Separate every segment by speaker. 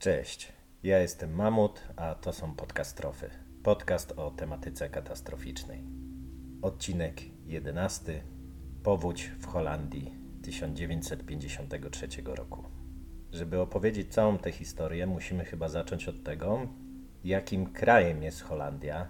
Speaker 1: Cześć, ja jestem Mamut, a to są podcastrofy. Podcast o tematyce katastroficznej. Odcinek 11. Powódź w Holandii 1953 roku. Żeby opowiedzieć całą tę historię, musimy chyba zacząć od tego, jakim krajem jest Holandia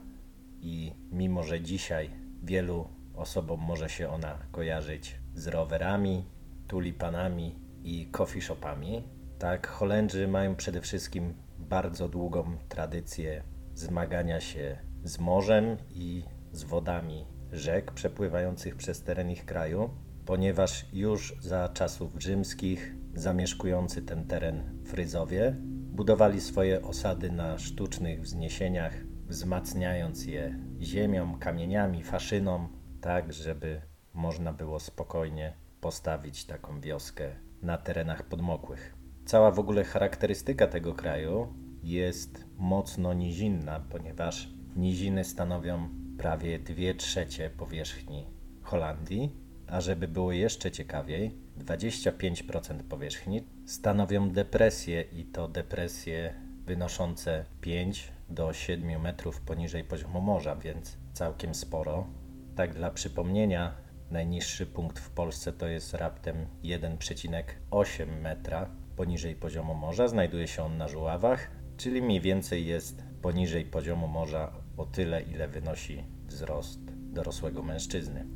Speaker 1: i mimo, że dzisiaj wielu osobom może się ona kojarzyć z rowerami, tulipanami i coffee shopami, tak Holendrzy mają przede wszystkim bardzo długą tradycję zmagania się z morzem i z wodami rzek przepływających przez teren ich kraju, ponieważ już za czasów rzymskich zamieszkujący ten teren Fryzowie budowali swoje osady na sztucznych wzniesieniach, wzmacniając je ziemią, kamieniami, faszyną, tak żeby można było spokojnie postawić taką wioskę na terenach podmokłych. Cała w ogóle charakterystyka tego kraju jest mocno nizinna, ponieważ niziny stanowią prawie 2 trzecie powierzchni Holandii, a żeby było jeszcze ciekawiej, 25% powierzchni stanowią depresje i to depresje wynoszące 5 do 7 metrów poniżej poziomu morza, więc całkiem sporo. Tak dla przypomnienia, najniższy punkt w Polsce to jest raptem 1,8 metra poniżej poziomu morza. Znajduje się on na Żuławach, czyli mniej więcej jest poniżej poziomu morza o tyle, ile wynosi wzrost dorosłego mężczyzny.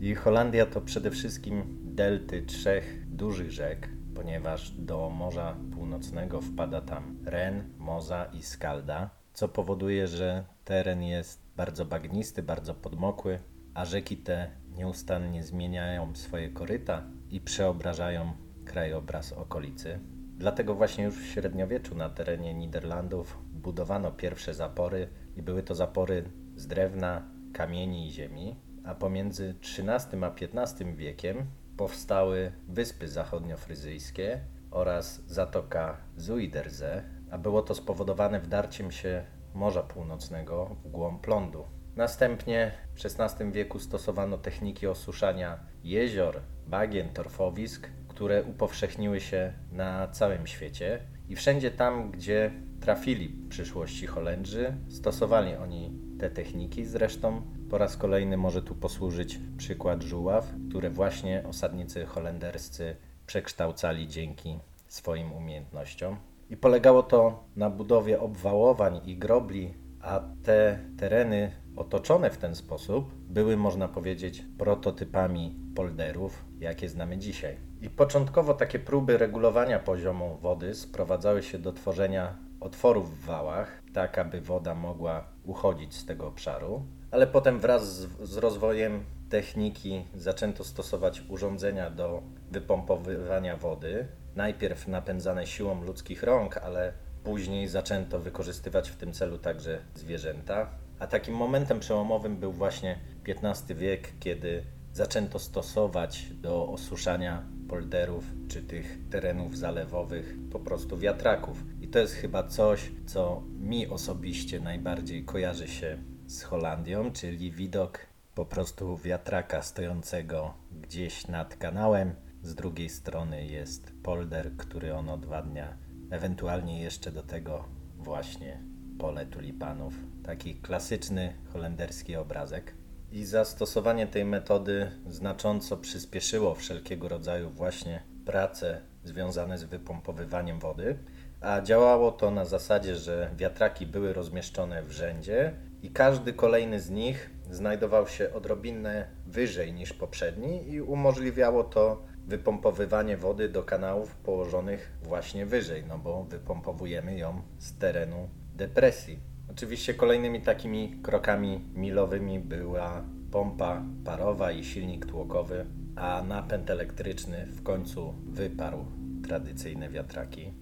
Speaker 1: I Holandia to przede wszystkim delty trzech dużych rzek, ponieważ do Morza Północnego wpada tam Ren, Moza i Skalda, co powoduje, że teren jest bardzo bagnisty, bardzo podmokły, a rzeki te nieustannie zmieniają swoje koryta i przeobrażają krajobraz okolicy. Dlatego właśnie już w średniowieczu na terenie Niderlandów budowano pierwsze zapory i były to zapory z drewna, kamieni i ziemi, a pomiędzy XIII a XV wiekiem powstały Wyspy Zachodniofryzyjskie oraz Zatoka Zuiderze, a było to spowodowane wdarciem się Morza Północnego w głąb lądu. Następnie w XVI wieku stosowano techniki osuszania jezior, bagien, torfowisk, które upowszechniły się na całym świecie i wszędzie tam, gdzie trafili w przyszłości Holendrzy, stosowali oni te techniki. Zresztą po raz kolejny może tu posłużyć przykład żuław, które właśnie osadnicy holenderscy przekształcali dzięki swoim umiejętnościom. I polegało to na budowie obwałowań i grobli, a te tereny otoczone w ten sposób były, można powiedzieć, prototypami polderów, jakie znamy dzisiaj. I początkowo takie próby regulowania poziomu wody sprowadzały się do tworzenia otworów w wałach, tak aby woda mogła uchodzić z tego obszaru, ale potem wraz z, z rozwojem techniki zaczęto stosować urządzenia do wypompowywania wody, najpierw napędzane siłą ludzkich rąk, ale później zaczęto wykorzystywać w tym celu także zwierzęta. A takim momentem przełomowym był właśnie XV wiek, kiedy zaczęto stosować do osuszania polderów czy tych terenów zalewowych po prostu wiatraków. I to jest chyba coś, co mi osobiście najbardziej kojarzy się z Holandią, czyli widok po prostu wiatraka stojącego gdzieś nad kanałem. Z drugiej strony jest polder, który on odwadnia, ewentualnie jeszcze do tego właśnie pole tulipanów. Taki klasyczny holenderski obrazek. I zastosowanie tej metody znacząco przyspieszyło wszelkiego rodzaju właśnie prace związane z wypompowywaniem wody, a działało to na zasadzie, że wiatraki były rozmieszczone w rzędzie i każdy kolejny z nich znajdował się odrobinę wyżej niż poprzedni i umożliwiało to wypompowywanie wody do kanałów położonych właśnie wyżej, no bo wypompowujemy ją z terenu depresji. Oczywiście kolejnymi takimi krokami milowymi była pompa parowa i silnik tłokowy, a napęd elektryczny w końcu wyparł tradycyjne wiatraki.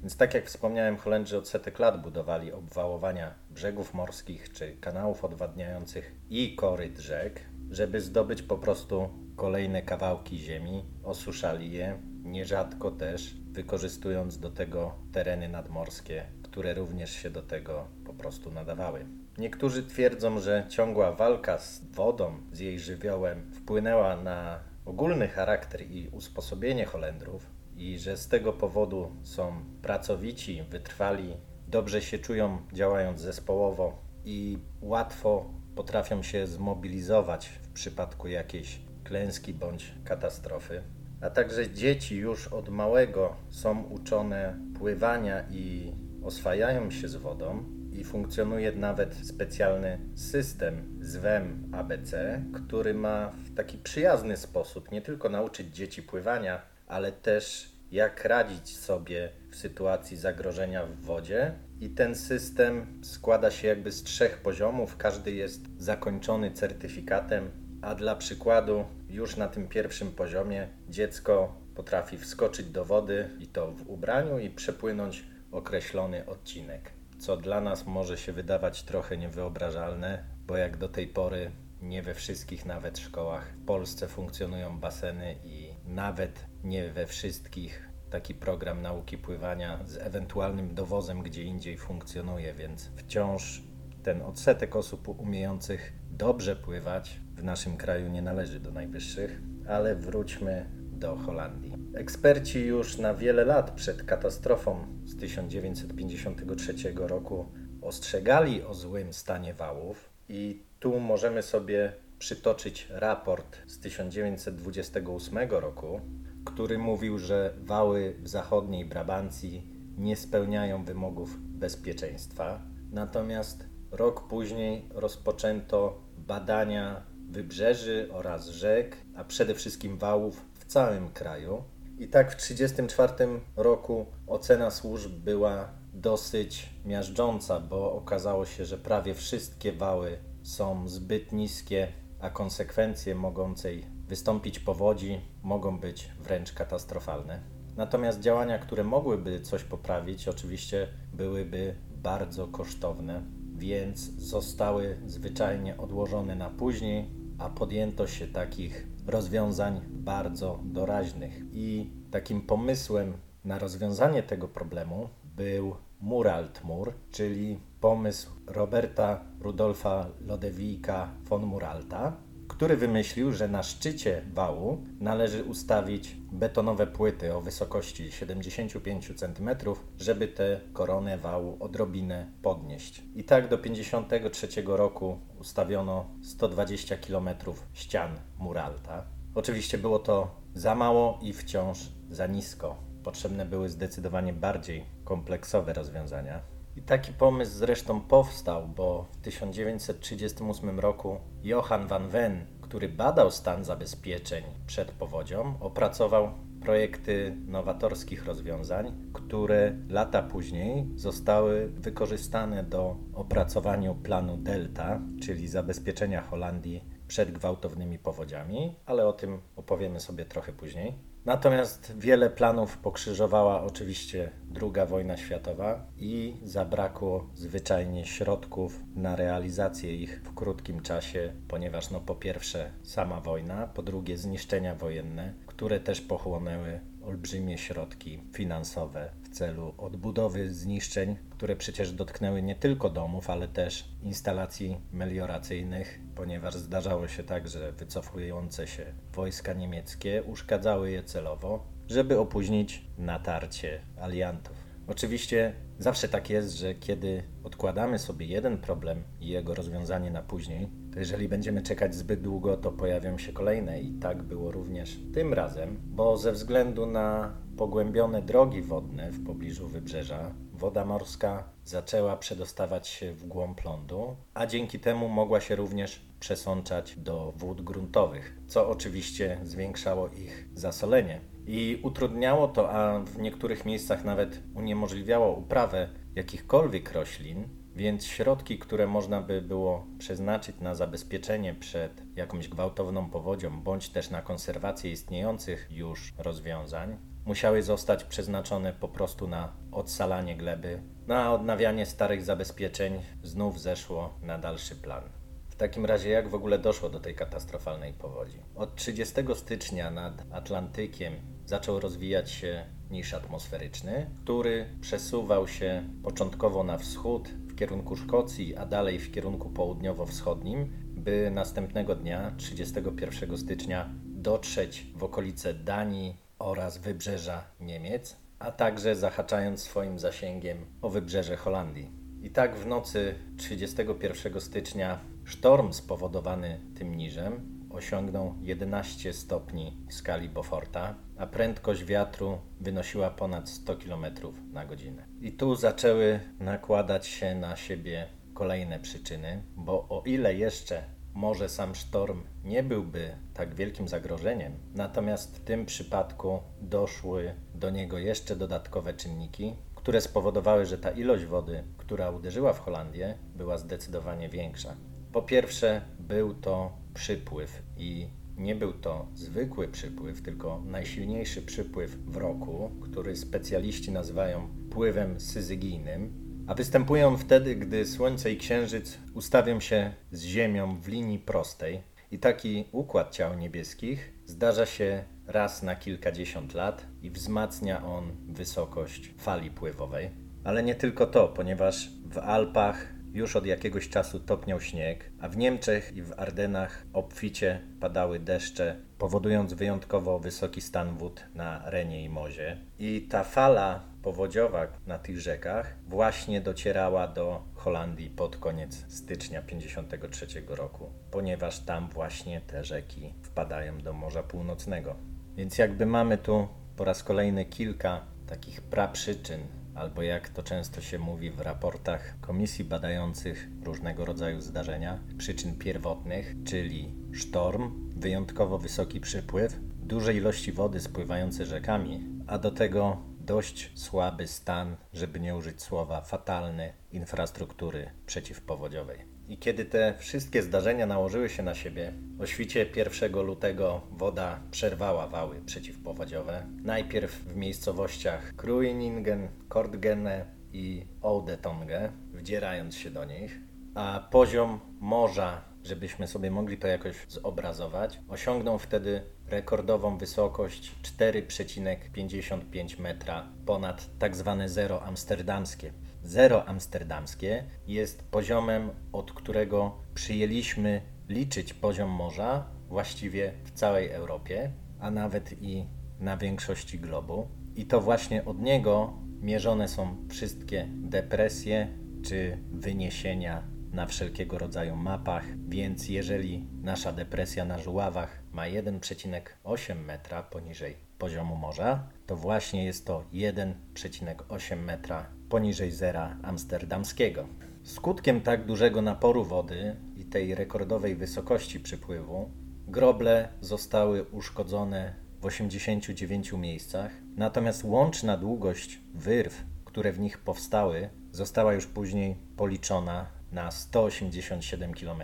Speaker 1: Więc tak jak wspomniałem, Holendrzy od setek lat budowali obwałowania brzegów morskich czy kanałów odwadniających i koryt rzek, żeby zdobyć po prostu kolejne kawałki ziemi, osuszali je, nierzadko też wykorzystując do tego tereny nadmorskie, które również się do tego po prostu nadawały. Niektórzy twierdzą, że ciągła walka z wodą, z jej żywiołem wpłynęła na ogólny charakter i usposobienie Holendrów i że z tego powodu są pracowici, wytrwali, dobrze się czują działając zespołowo i łatwo potrafią się zmobilizować w przypadku jakiejś klęski bądź katastrofy. A także dzieci już od małego są uczone pływania i oswajają się z wodą i funkcjonuje nawet specjalny system zwem ABC, który ma w taki przyjazny sposób nie tylko nauczyć dzieci pływania, ale też jak radzić sobie w sytuacji zagrożenia w wodzie. I ten system składa się jakby z trzech poziomów, każdy jest zakończony certyfikatem, a dla przykładu, już na tym pierwszym poziomie dziecko potrafi wskoczyć do wody i to w ubraniu i przepłynąć określony odcinek. Co dla nas może się wydawać trochę niewyobrażalne, bo jak do tej pory nie we wszystkich nawet szkołach w Polsce funkcjonują baseny i nawet nie we wszystkich taki program nauki pływania z ewentualnym dowozem gdzie indziej funkcjonuje, więc wciąż ten odsetek osób umiejących dobrze pływać w naszym kraju nie należy do najwyższych, ale wróćmy do Holandii. Eksperci już na wiele lat przed katastrofą z 1953 roku ostrzegali o złym stanie wałów i tu możemy sobie przytoczyć raport z 1928 roku, który mówił, że wały w zachodniej Brabancji nie spełniają wymogów bezpieczeństwa. Natomiast rok później rozpoczęto badania wybrzeży oraz rzek, a przede wszystkim wałów w całym kraju. I tak w 1934 roku ocena służb była dosyć miażdżąca, bo okazało się, że prawie wszystkie wały są zbyt niskie, a konsekwencje mogącej wystąpić powodzi mogą być wręcz katastrofalne. Natomiast działania, które mogłyby coś poprawić, oczywiście byłyby bardzo kosztowne, więc zostały zwyczajnie odłożone na później, a podjęto się takich rozwiązań bardzo doraźnych. I takim pomysłem na rozwiązanie tego problemu był Muraltmur, czyli pomysł Roberta Rudolfa Lodewika von Muralta, który wymyślił, że na szczycie wału należy ustawić betonowe płyty o wysokości 75 cm, żeby tę koronę wału odrobinę podnieść. I tak do 1953 roku ustawiono 120 km ścian Muralta. Oczywiście było to za mało i wciąż za nisko. Potrzebne były zdecydowanie bardziej kompleksowe rozwiązania. I taki pomysł zresztą powstał, bo w 1938 roku Johann van Ven, który badał stan zabezpieczeń przed powodzią, opracował projekty nowatorskich rozwiązań, które lata później zostały wykorzystane do opracowania planu Delta, czyli zabezpieczenia Holandii przed gwałtownymi powodziami, ale o tym opowiemy sobie trochę później. Natomiast wiele planów pokrzyżowała oczywiście II wojna światowa i zabrakło zwyczajnie środków na realizację ich w krótkim czasie, ponieważ no po pierwsze sama wojna, po drugie zniszczenia wojenne, które też pochłonęły olbrzymie środki finansowe celu odbudowy zniszczeń, które przecież dotknęły nie tylko domów, ale też instalacji melioracyjnych, ponieważ zdarzało się tak, że wycofujące się wojska niemieckie uszkadzały je celowo, żeby opóźnić natarcie aliantów. Oczywiście zawsze tak jest, że kiedy odkładamy sobie jeden problem i jego rozwiązanie na później, jeżeli będziemy czekać zbyt długo, to pojawią się kolejne i tak było również tym razem, bo ze względu na pogłębione drogi wodne w pobliżu wybrzeża, woda morska zaczęła przedostawać się w głąb lądu, a dzięki temu mogła się również przesączać do wód gruntowych, co oczywiście zwiększało ich zasolenie. I utrudniało to, a w niektórych miejscach nawet uniemożliwiało uprawę jakichkolwiek roślin, więc środki, które można by było przeznaczyć na zabezpieczenie przed jakąś gwałtowną powodzią, bądź też na konserwację istniejących już rozwiązań, musiały zostać przeznaczone po prostu na odsalanie gleby, na odnawianie starych zabezpieczeń znów zeszło na dalszy plan. W takim razie, jak w ogóle doszło do tej katastrofalnej powodzi? Od 30 stycznia nad Atlantykiem zaczął rozwijać się niż atmosferyczny, który przesuwał się początkowo na wschód kierunku Szkocji, a dalej w kierunku południowo-wschodnim, by następnego dnia, 31 stycznia, dotrzeć w okolice Danii, oraz wybrzeża Niemiec, a także zahaczając swoim zasięgiem o wybrzeże Holandii. I tak w nocy 31 stycznia sztorm spowodowany tym niżem osiągnął 11 stopni w skali Beauforta, a prędkość wiatru wynosiła ponad 100 km na godzinę. I tu zaczęły nakładać się na siebie kolejne przyczyny, bo o ile jeszcze może sam sztorm nie byłby tak wielkim zagrożeniem, natomiast w tym przypadku doszły do niego jeszcze dodatkowe czynniki, które spowodowały, że ta ilość wody, która uderzyła w Holandię, była zdecydowanie większa. Po pierwsze, był to przypływ i nie był to zwykły przypływ, tylko najsilniejszy przypływ w roku, który specjaliści nazywają pływem syzygijnym, a występuje on wtedy, gdy Słońce i Księżyc ustawią się z Ziemią w linii prostej. I taki układ ciał niebieskich zdarza się raz na kilkadziesiąt lat i wzmacnia on wysokość fali pływowej. Ale nie tylko to, ponieważ w Alpach już od jakiegoś czasu topniał śnieg, a w Niemczech i w Ardenach obficie padały deszcze, powodując wyjątkowo wysoki stan wód na Renie i Mozie. I ta fala powodziowa na tych rzekach właśnie docierała do Holandii pod koniec stycznia 1953 roku, ponieważ tam właśnie te rzeki wpadają do Morza Północnego. Więc jakby mamy tu po raz kolejny kilka takich praprzyczyn albo jak to często się mówi w raportach komisji badających różnego rodzaju zdarzenia, przyczyn pierwotnych, czyli sztorm, wyjątkowo wysoki przypływ, duże ilości wody spływające rzekami, a do tego dość słaby stan, żeby nie użyć słowa fatalny, infrastruktury przeciwpowodziowej. I kiedy te wszystkie zdarzenia nałożyły się na siebie, o świcie 1 lutego woda przerwała wały przeciwpowodziowe. Najpierw w miejscowościach Kruiningen, Kortgene i Oudetonge, wdzierając się do nich, a poziom morza, żebyśmy sobie mogli to jakoś zobrazować, osiągnął wtedy rekordową wysokość 4,55 metra ponad tak zwane zero amsterdamskie. Zero amsterdamskie jest poziomem, od którego przyjęliśmy liczyć poziom morza właściwie w całej Europie, a nawet i na większości globu. I to właśnie od niego mierzone są wszystkie depresje czy wyniesienia na wszelkiego rodzaju mapach, więc jeżeli nasza depresja na Żuławach ma 1,8 metra poniżej poziomu morza, to właśnie jest to 1,8 metra poniżej zera amsterdamskiego. Skutkiem tak dużego naporu wody i tej rekordowej wysokości przypływu, groble zostały uszkodzone w 89 miejscach, natomiast łączna długość wyrw, które w nich powstały, została już później policzona na 187 km.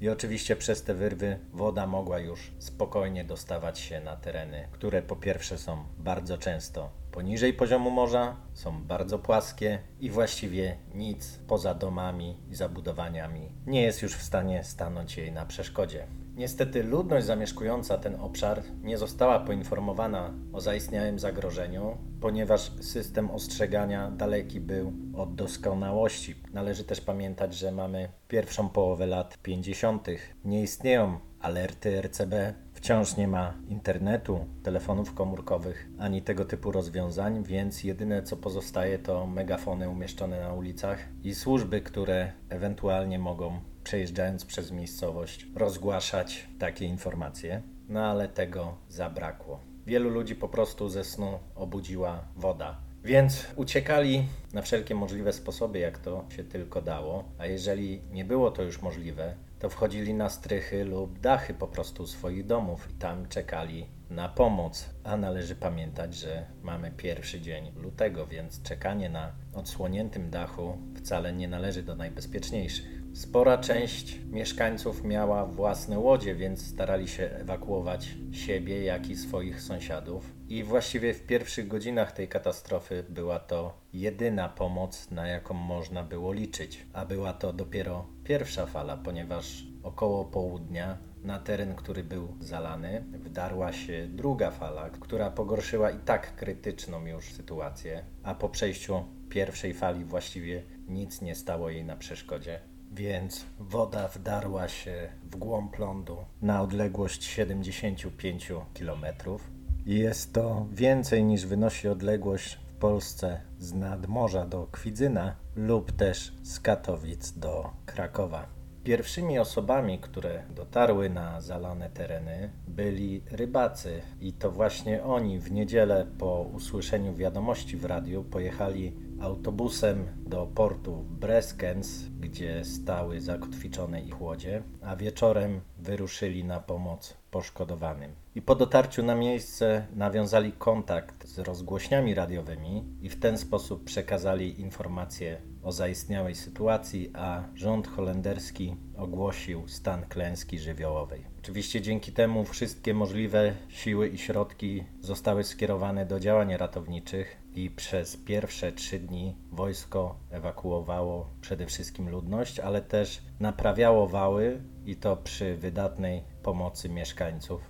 Speaker 1: I oczywiście przez te wyrwy woda mogła już spokojnie dostawać się na tereny, które po pierwsze są bardzo często poniżej poziomu morza, są bardzo płaskie i właściwie nic poza domami i zabudowaniami nie jest już w stanie stanąć jej na przeszkodzie. Niestety ludność zamieszkująca ten obszar nie została poinformowana o zaistniałym zagrożeniu, ponieważ system ostrzegania daleki był od doskonałości. Należy też pamiętać, że mamy pierwszą połowę lat 50. Nie istnieją alerty RCB, wciąż nie ma internetu, telefonów komórkowych ani tego typu rozwiązań, więc jedyne co pozostaje to megafony umieszczone na ulicach i służby, które ewentualnie mogą przejeżdżając przez miejscowość rozgłaszać takie informacje. No ale tego zabrakło. Wielu ludzi po prostu ze snu obudziła woda. Więc uciekali na wszelkie możliwe sposoby, jak to się tylko dało, a jeżeli nie było to już możliwe, to wchodzili na strychy lub dachy po prostu swoich domów i tam czekali na pomoc. A należy pamiętać, że mamy pierwszy dzień lutego, więc czekanie na odsłoniętym dachu wcale nie należy do najbezpieczniejszych. Spora część mieszkańców miała własne łodzie, więc starali się ewakuować siebie, jak i swoich sąsiadów. I właściwie w pierwszych godzinach tej katastrofy była to jedyna pomoc, na jaką można było liczyć. A była to dopiero pierwsza fala, ponieważ około południa na teren, który był zalany, wdarła się druga fala, która pogorszyła i tak krytyczną już sytuację, a po przejściu pierwszej fali właściwie nic nie stało jej na przeszkodzie więc woda wdarła się w głąb lądu na odległość 75 km. jest to więcej niż wynosi odległość w Polsce z nadmorza do Kwidzyna lub też z Katowic do Krakowa. Pierwszymi osobami, które dotarły na zalane tereny, byli rybacy, i to właśnie oni w niedzielę po usłyszeniu wiadomości w radiu pojechali autobusem do portu Breskens, gdzie stały zakotwiczone ich łodzie, a wieczorem wyruszyli na pomoc poszkodowanym. I po dotarciu na miejsce nawiązali kontakt z rozgłośniami radiowymi i w ten sposób przekazali informacje o zaistniałej sytuacji, a rząd holenderski ogłosił stan klęski żywiołowej. Oczywiście dzięki temu wszystkie możliwe siły i środki zostały skierowane do działań ratowniczych i przez pierwsze trzy dni wojsko ewakuowało przede wszystkim ludność, ale też naprawiało wały i to przy wydatnej pomocy mieszkańców.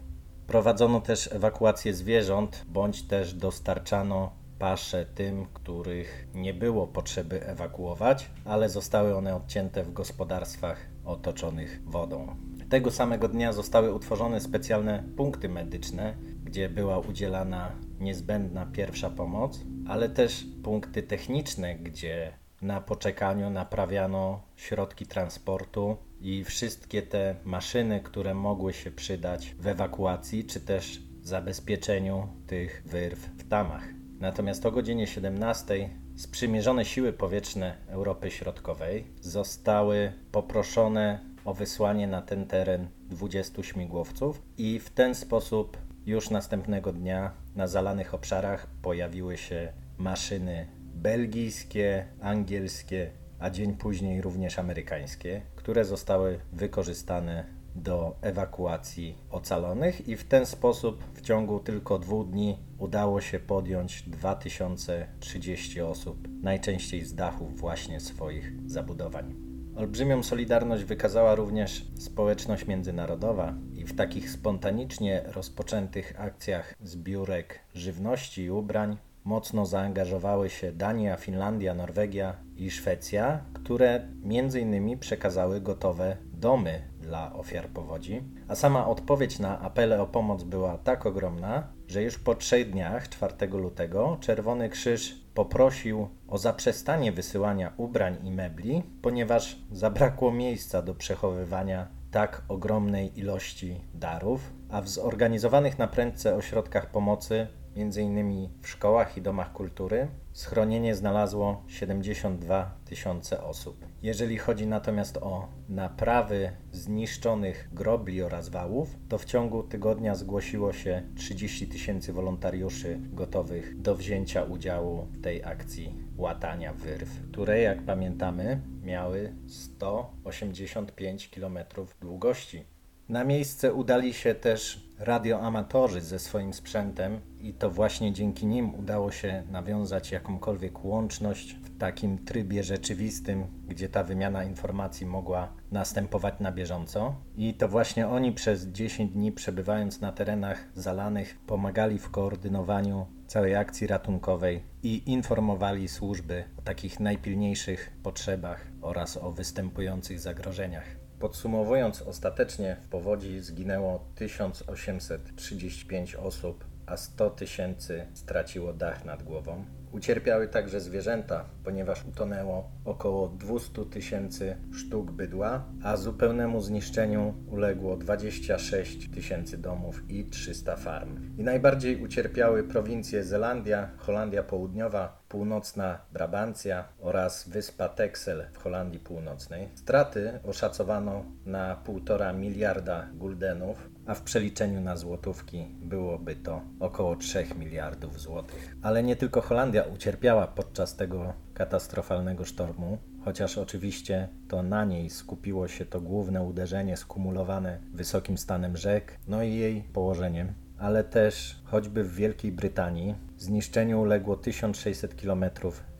Speaker 1: Prowadzono też ewakuację zwierząt, bądź też dostarczano pasze tym, których nie było potrzeby ewakuować, ale zostały one odcięte w gospodarstwach otoczonych wodą. Tego samego dnia zostały utworzone specjalne punkty medyczne, gdzie była udzielana niezbędna pierwsza pomoc, ale też punkty techniczne, gdzie na poczekaniu naprawiano środki transportu i wszystkie te maszyny, które mogły się przydać w ewakuacji czy też zabezpieczeniu tych wyrw w tamach. Natomiast o godzinie 17 sprzymierzone siły powietrzne Europy Środkowej zostały poproszone o wysłanie na ten teren 20 śmigłowców i w ten sposób już następnego dnia na zalanych obszarach pojawiły się maszyny belgijskie, angielskie, a dzień później również amerykańskie, które zostały wykorzystane do ewakuacji ocalonych i w ten sposób w ciągu tylko dwóch dni udało się podjąć 2030 osób, najczęściej z dachów właśnie swoich zabudowań. Olbrzymią solidarność wykazała również społeczność międzynarodowa i w takich spontanicznie rozpoczętych akcjach zbiórek żywności i ubrań mocno zaangażowały się Dania, Finlandia, Norwegia i Szwecja, które między innymi przekazały gotowe domy dla ofiar powodzi, a sama odpowiedź na apele o pomoc była tak ogromna, że już po trzech dniach, 4 lutego, Czerwony Krzyż poprosił o zaprzestanie wysyłania ubrań i mebli, ponieważ zabrakło miejsca do przechowywania tak ogromnej ilości darów, a w zorganizowanych na prędce ośrodkach pomocy m.in. w szkołach i domach kultury, schronienie znalazło 72 tysiące osób. Jeżeli chodzi natomiast o naprawy zniszczonych grobli oraz wałów, to w ciągu tygodnia zgłosiło się 30 tysięcy wolontariuszy gotowych do wzięcia udziału w tej akcji łatania wyrw, które jak pamiętamy miały 185 km długości. Na miejsce udali się też radioamatorzy ze swoim sprzętem i to właśnie dzięki nim udało się nawiązać jakąkolwiek łączność w takim trybie rzeczywistym, gdzie ta wymiana informacji mogła następować na bieżąco. I to właśnie oni przez 10 dni przebywając na terenach zalanych pomagali w koordynowaniu całej akcji ratunkowej i informowali służby o takich najpilniejszych potrzebach oraz o występujących zagrożeniach. Podsumowując, ostatecznie w powodzi zginęło 1835 osób, a 100 tysięcy straciło dach nad głową. Ucierpiały także zwierzęta, ponieważ utonęło około 200 tysięcy sztuk bydła, a zupełnemu zniszczeniu uległo 26 tysięcy domów i 300 farm. I najbardziej ucierpiały prowincje Zelandia, Holandia Południowa, północna Brabancja oraz wyspa Texel w Holandii Północnej. Straty oszacowano na 1,5 miliarda guldenów, a w przeliczeniu na złotówki byłoby to około 3 miliardów złotych. Ale nie tylko Holandia ucierpiała podczas tego katastrofalnego sztormu, chociaż oczywiście to na niej skupiło się to główne uderzenie skumulowane wysokim stanem rzek, no i jej położeniem, ale też choćby w Wielkiej Brytanii zniszczeniu uległo 1600 km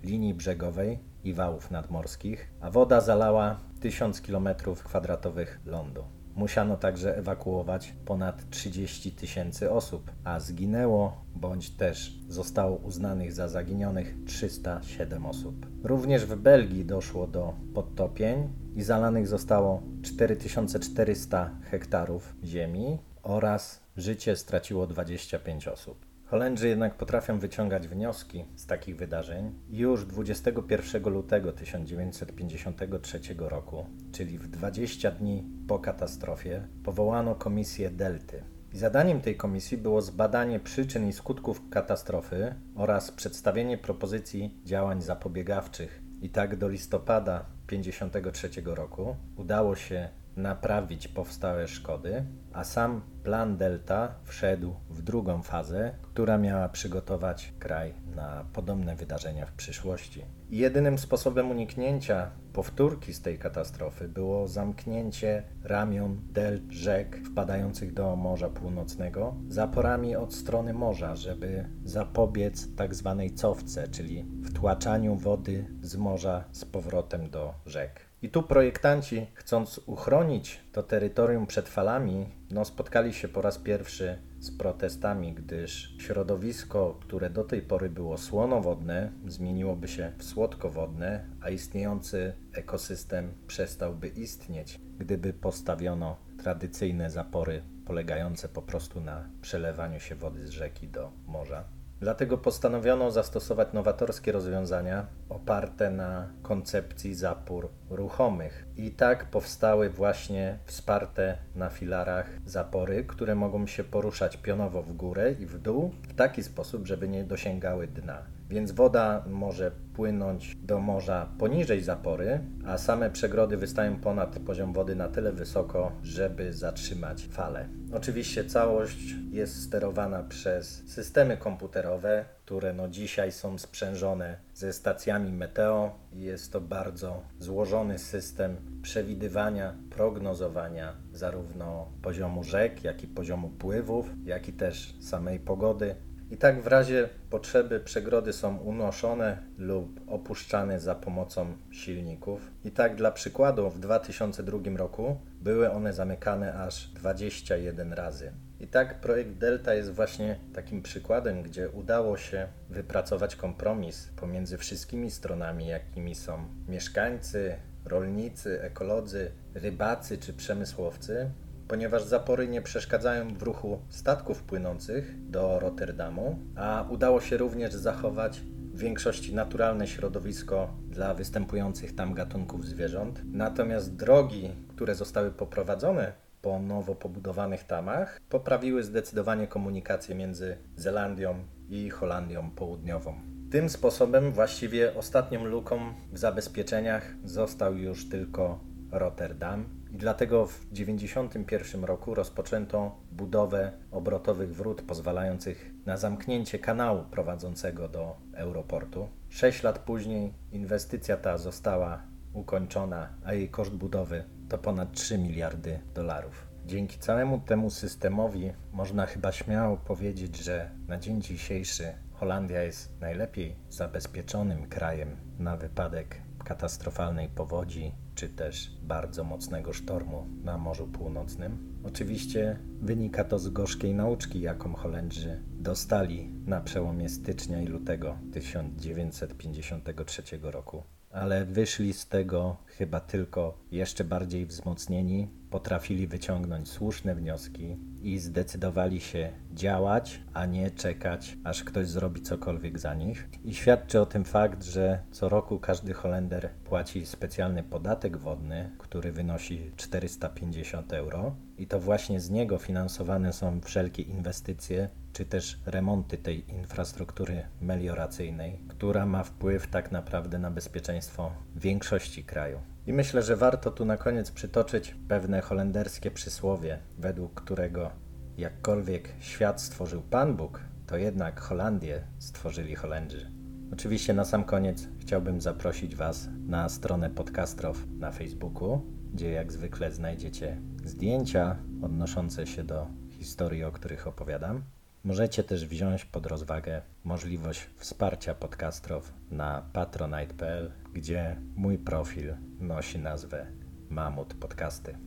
Speaker 1: linii brzegowej i wałów nadmorskich, a woda zalała 1000 km kwadratowych lądu. Musiano także ewakuować ponad 30 tysięcy osób, a zginęło bądź też zostało uznanych za zaginionych 307 osób. Również w Belgii doszło do podtopień i zalanych zostało 4400 hektarów ziemi oraz życie straciło 25 osób. Holendrzy jednak potrafią wyciągać wnioski z takich wydarzeń. Już 21 lutego 1953 roku, czyli w 20 dni po katastrofie, powołano komisję Delty. I zadaniem tej komisji było zbadanie przyczyn i skutków katastrofy oraz przedstawienie propozycji działań zapobiegawczych. I tak do listopada 1953 roku udało się naprawić powstałe szkody, a sam plan Delta wszedł w drugą fazę, która miała przygotować kraj na podobne wydarzenia w przyszłości. jedynym sposobem uniknięcia powtórki z tej katastrofy było zamknięcie ramion delta rzek wpadających do Morza Północnego zaporami od strony morza, żeby zapobiec tak zwanej cofce, czyli wtłaczaniu wody z morza z powrotem do rzek. I tu projektanci, chcąc uchronić to terytorium przed falami, no, spotkali się po raz pierwszy z protestami, gdyż środowisko, które do tej pory było słonowodne, zmieniłoby się w słodkowodne, a istniejący ekosystem przestałby istnieć, gdyby postawiono tradycyjne zapory polegające po prostu na przelewaniu się wody z rzeki do morza. Dlatego postanowiono zastosować nowatorskie rozwiązania oparte na koncepcji zapór ruchomych. I tak powstały właśnie wsparte na filarach zapory, które mogą się poruszać pionowo w górę i w dół w taki sposób, żeby nie dosięgały dna więc woda może płynąć do morza poniżej zapory, a same przegrody wystają ponad poziom wody na tyle wysoko, żeby zatrzymać falę. Oczywiście całość jest sterowana przez systemy komputerowe, które no dzisiaj są sprzężone ze stacjami meteo. Jest to bardzo złożony system przewidywania, prognozowania zarówno poziomu rzek, jak i poziomu pływów, jak i też samej pogody. I tak w razie potrzeby przegrody są unoszone lub opuszczane za pomocą silników. I tak dla przykładu w 2002 roku były one zamykane aż 21 razy. I tak projekt Delta jest właśnie takim przykładem, gdzie udało się wypracować kompromis pomiędzy wszystkimi stronami, jakimi są mieszkańcy, rolnicy, ekolodzy, rybacy czy przemysłowcy, ponieważ zapory nie przeszkadzają w ruchu statków płynących do Rotterdamu, a udało się również zachować w większości naturalne środowisko dla występujących tam gatunków zwierząt. Natomiast drogi, które zostały poprowadzone po nowo pobudowanych tamach, poprawiły zdecydowanie komunikację między Zelandią i Holandią Południową. Tym sposobem właściwie ostatnią luką w zabezpieczeniach został już tylko Rotterdam, i dlatego w 1991 roku rozpoczęto budowę obrotowych wrót pozwalających na zamknięcie kanału prowadzącego do Europortu. Sześć lat później inwestycja ta została ukończona, a jej koszt budowy to ponad 3 miliardy dolarów. Dzięki całemu temu systemowi można chyba śmiało powiedzieć, że na dzień dzisiejszy Holandia jest najlepiej zabezpieczonym krajem na wypadek katastrofalnej powodzi czy też bardzo mocnego sztormu na Morzu Północnym. Oczywiście wynika to z gorzkiej nauczki, jaką Holendrzy dostali na przełomie stycznia i lutego 1953 roku, ale wyszli z tego chyba tylko jeszcze bardziej wzmocnieni, potrafili wyciągnąć słuszne wnioski i zdecydowali się działać, a nie czekać, aż ktoś zrobi cokolwiek za nich. I świadczy o tym fakt, że co roku każdy Holender płaci specjalny podatek wodny, który wynosi 450 euro, i to właśnie z niego finansowane są wszelkie inwestycje czy też remonty tej infrastruktury melioracyjnej, która ma wpływ tak naprawdę na bezpieczeństwo większości kraju. I myślę, że warto tu na koniec przytoczyć pewne holenderskie przysłowie, według którego jakkolwiek świat stworzył Pan Bóg, to jednak Holandię stworzyli Holendrzy. Oczywiście na sam koniec chciałbym zaprosić Was na stronę Podcastrow na Facebooku, gdzie jak zwykle znajdziecie zdjęcia odnoszące się do historii, o których opowiadam. Możecie też wziąć pod rozwagę możliwość wsparcia podcastrow na patronite.pl, gdzie mój profil nosi nazwę Mamut Podcasty.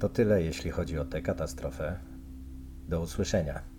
Speaker 1: To tyle, jeśli chodzi o tę katastrofę. Do usłyszenia.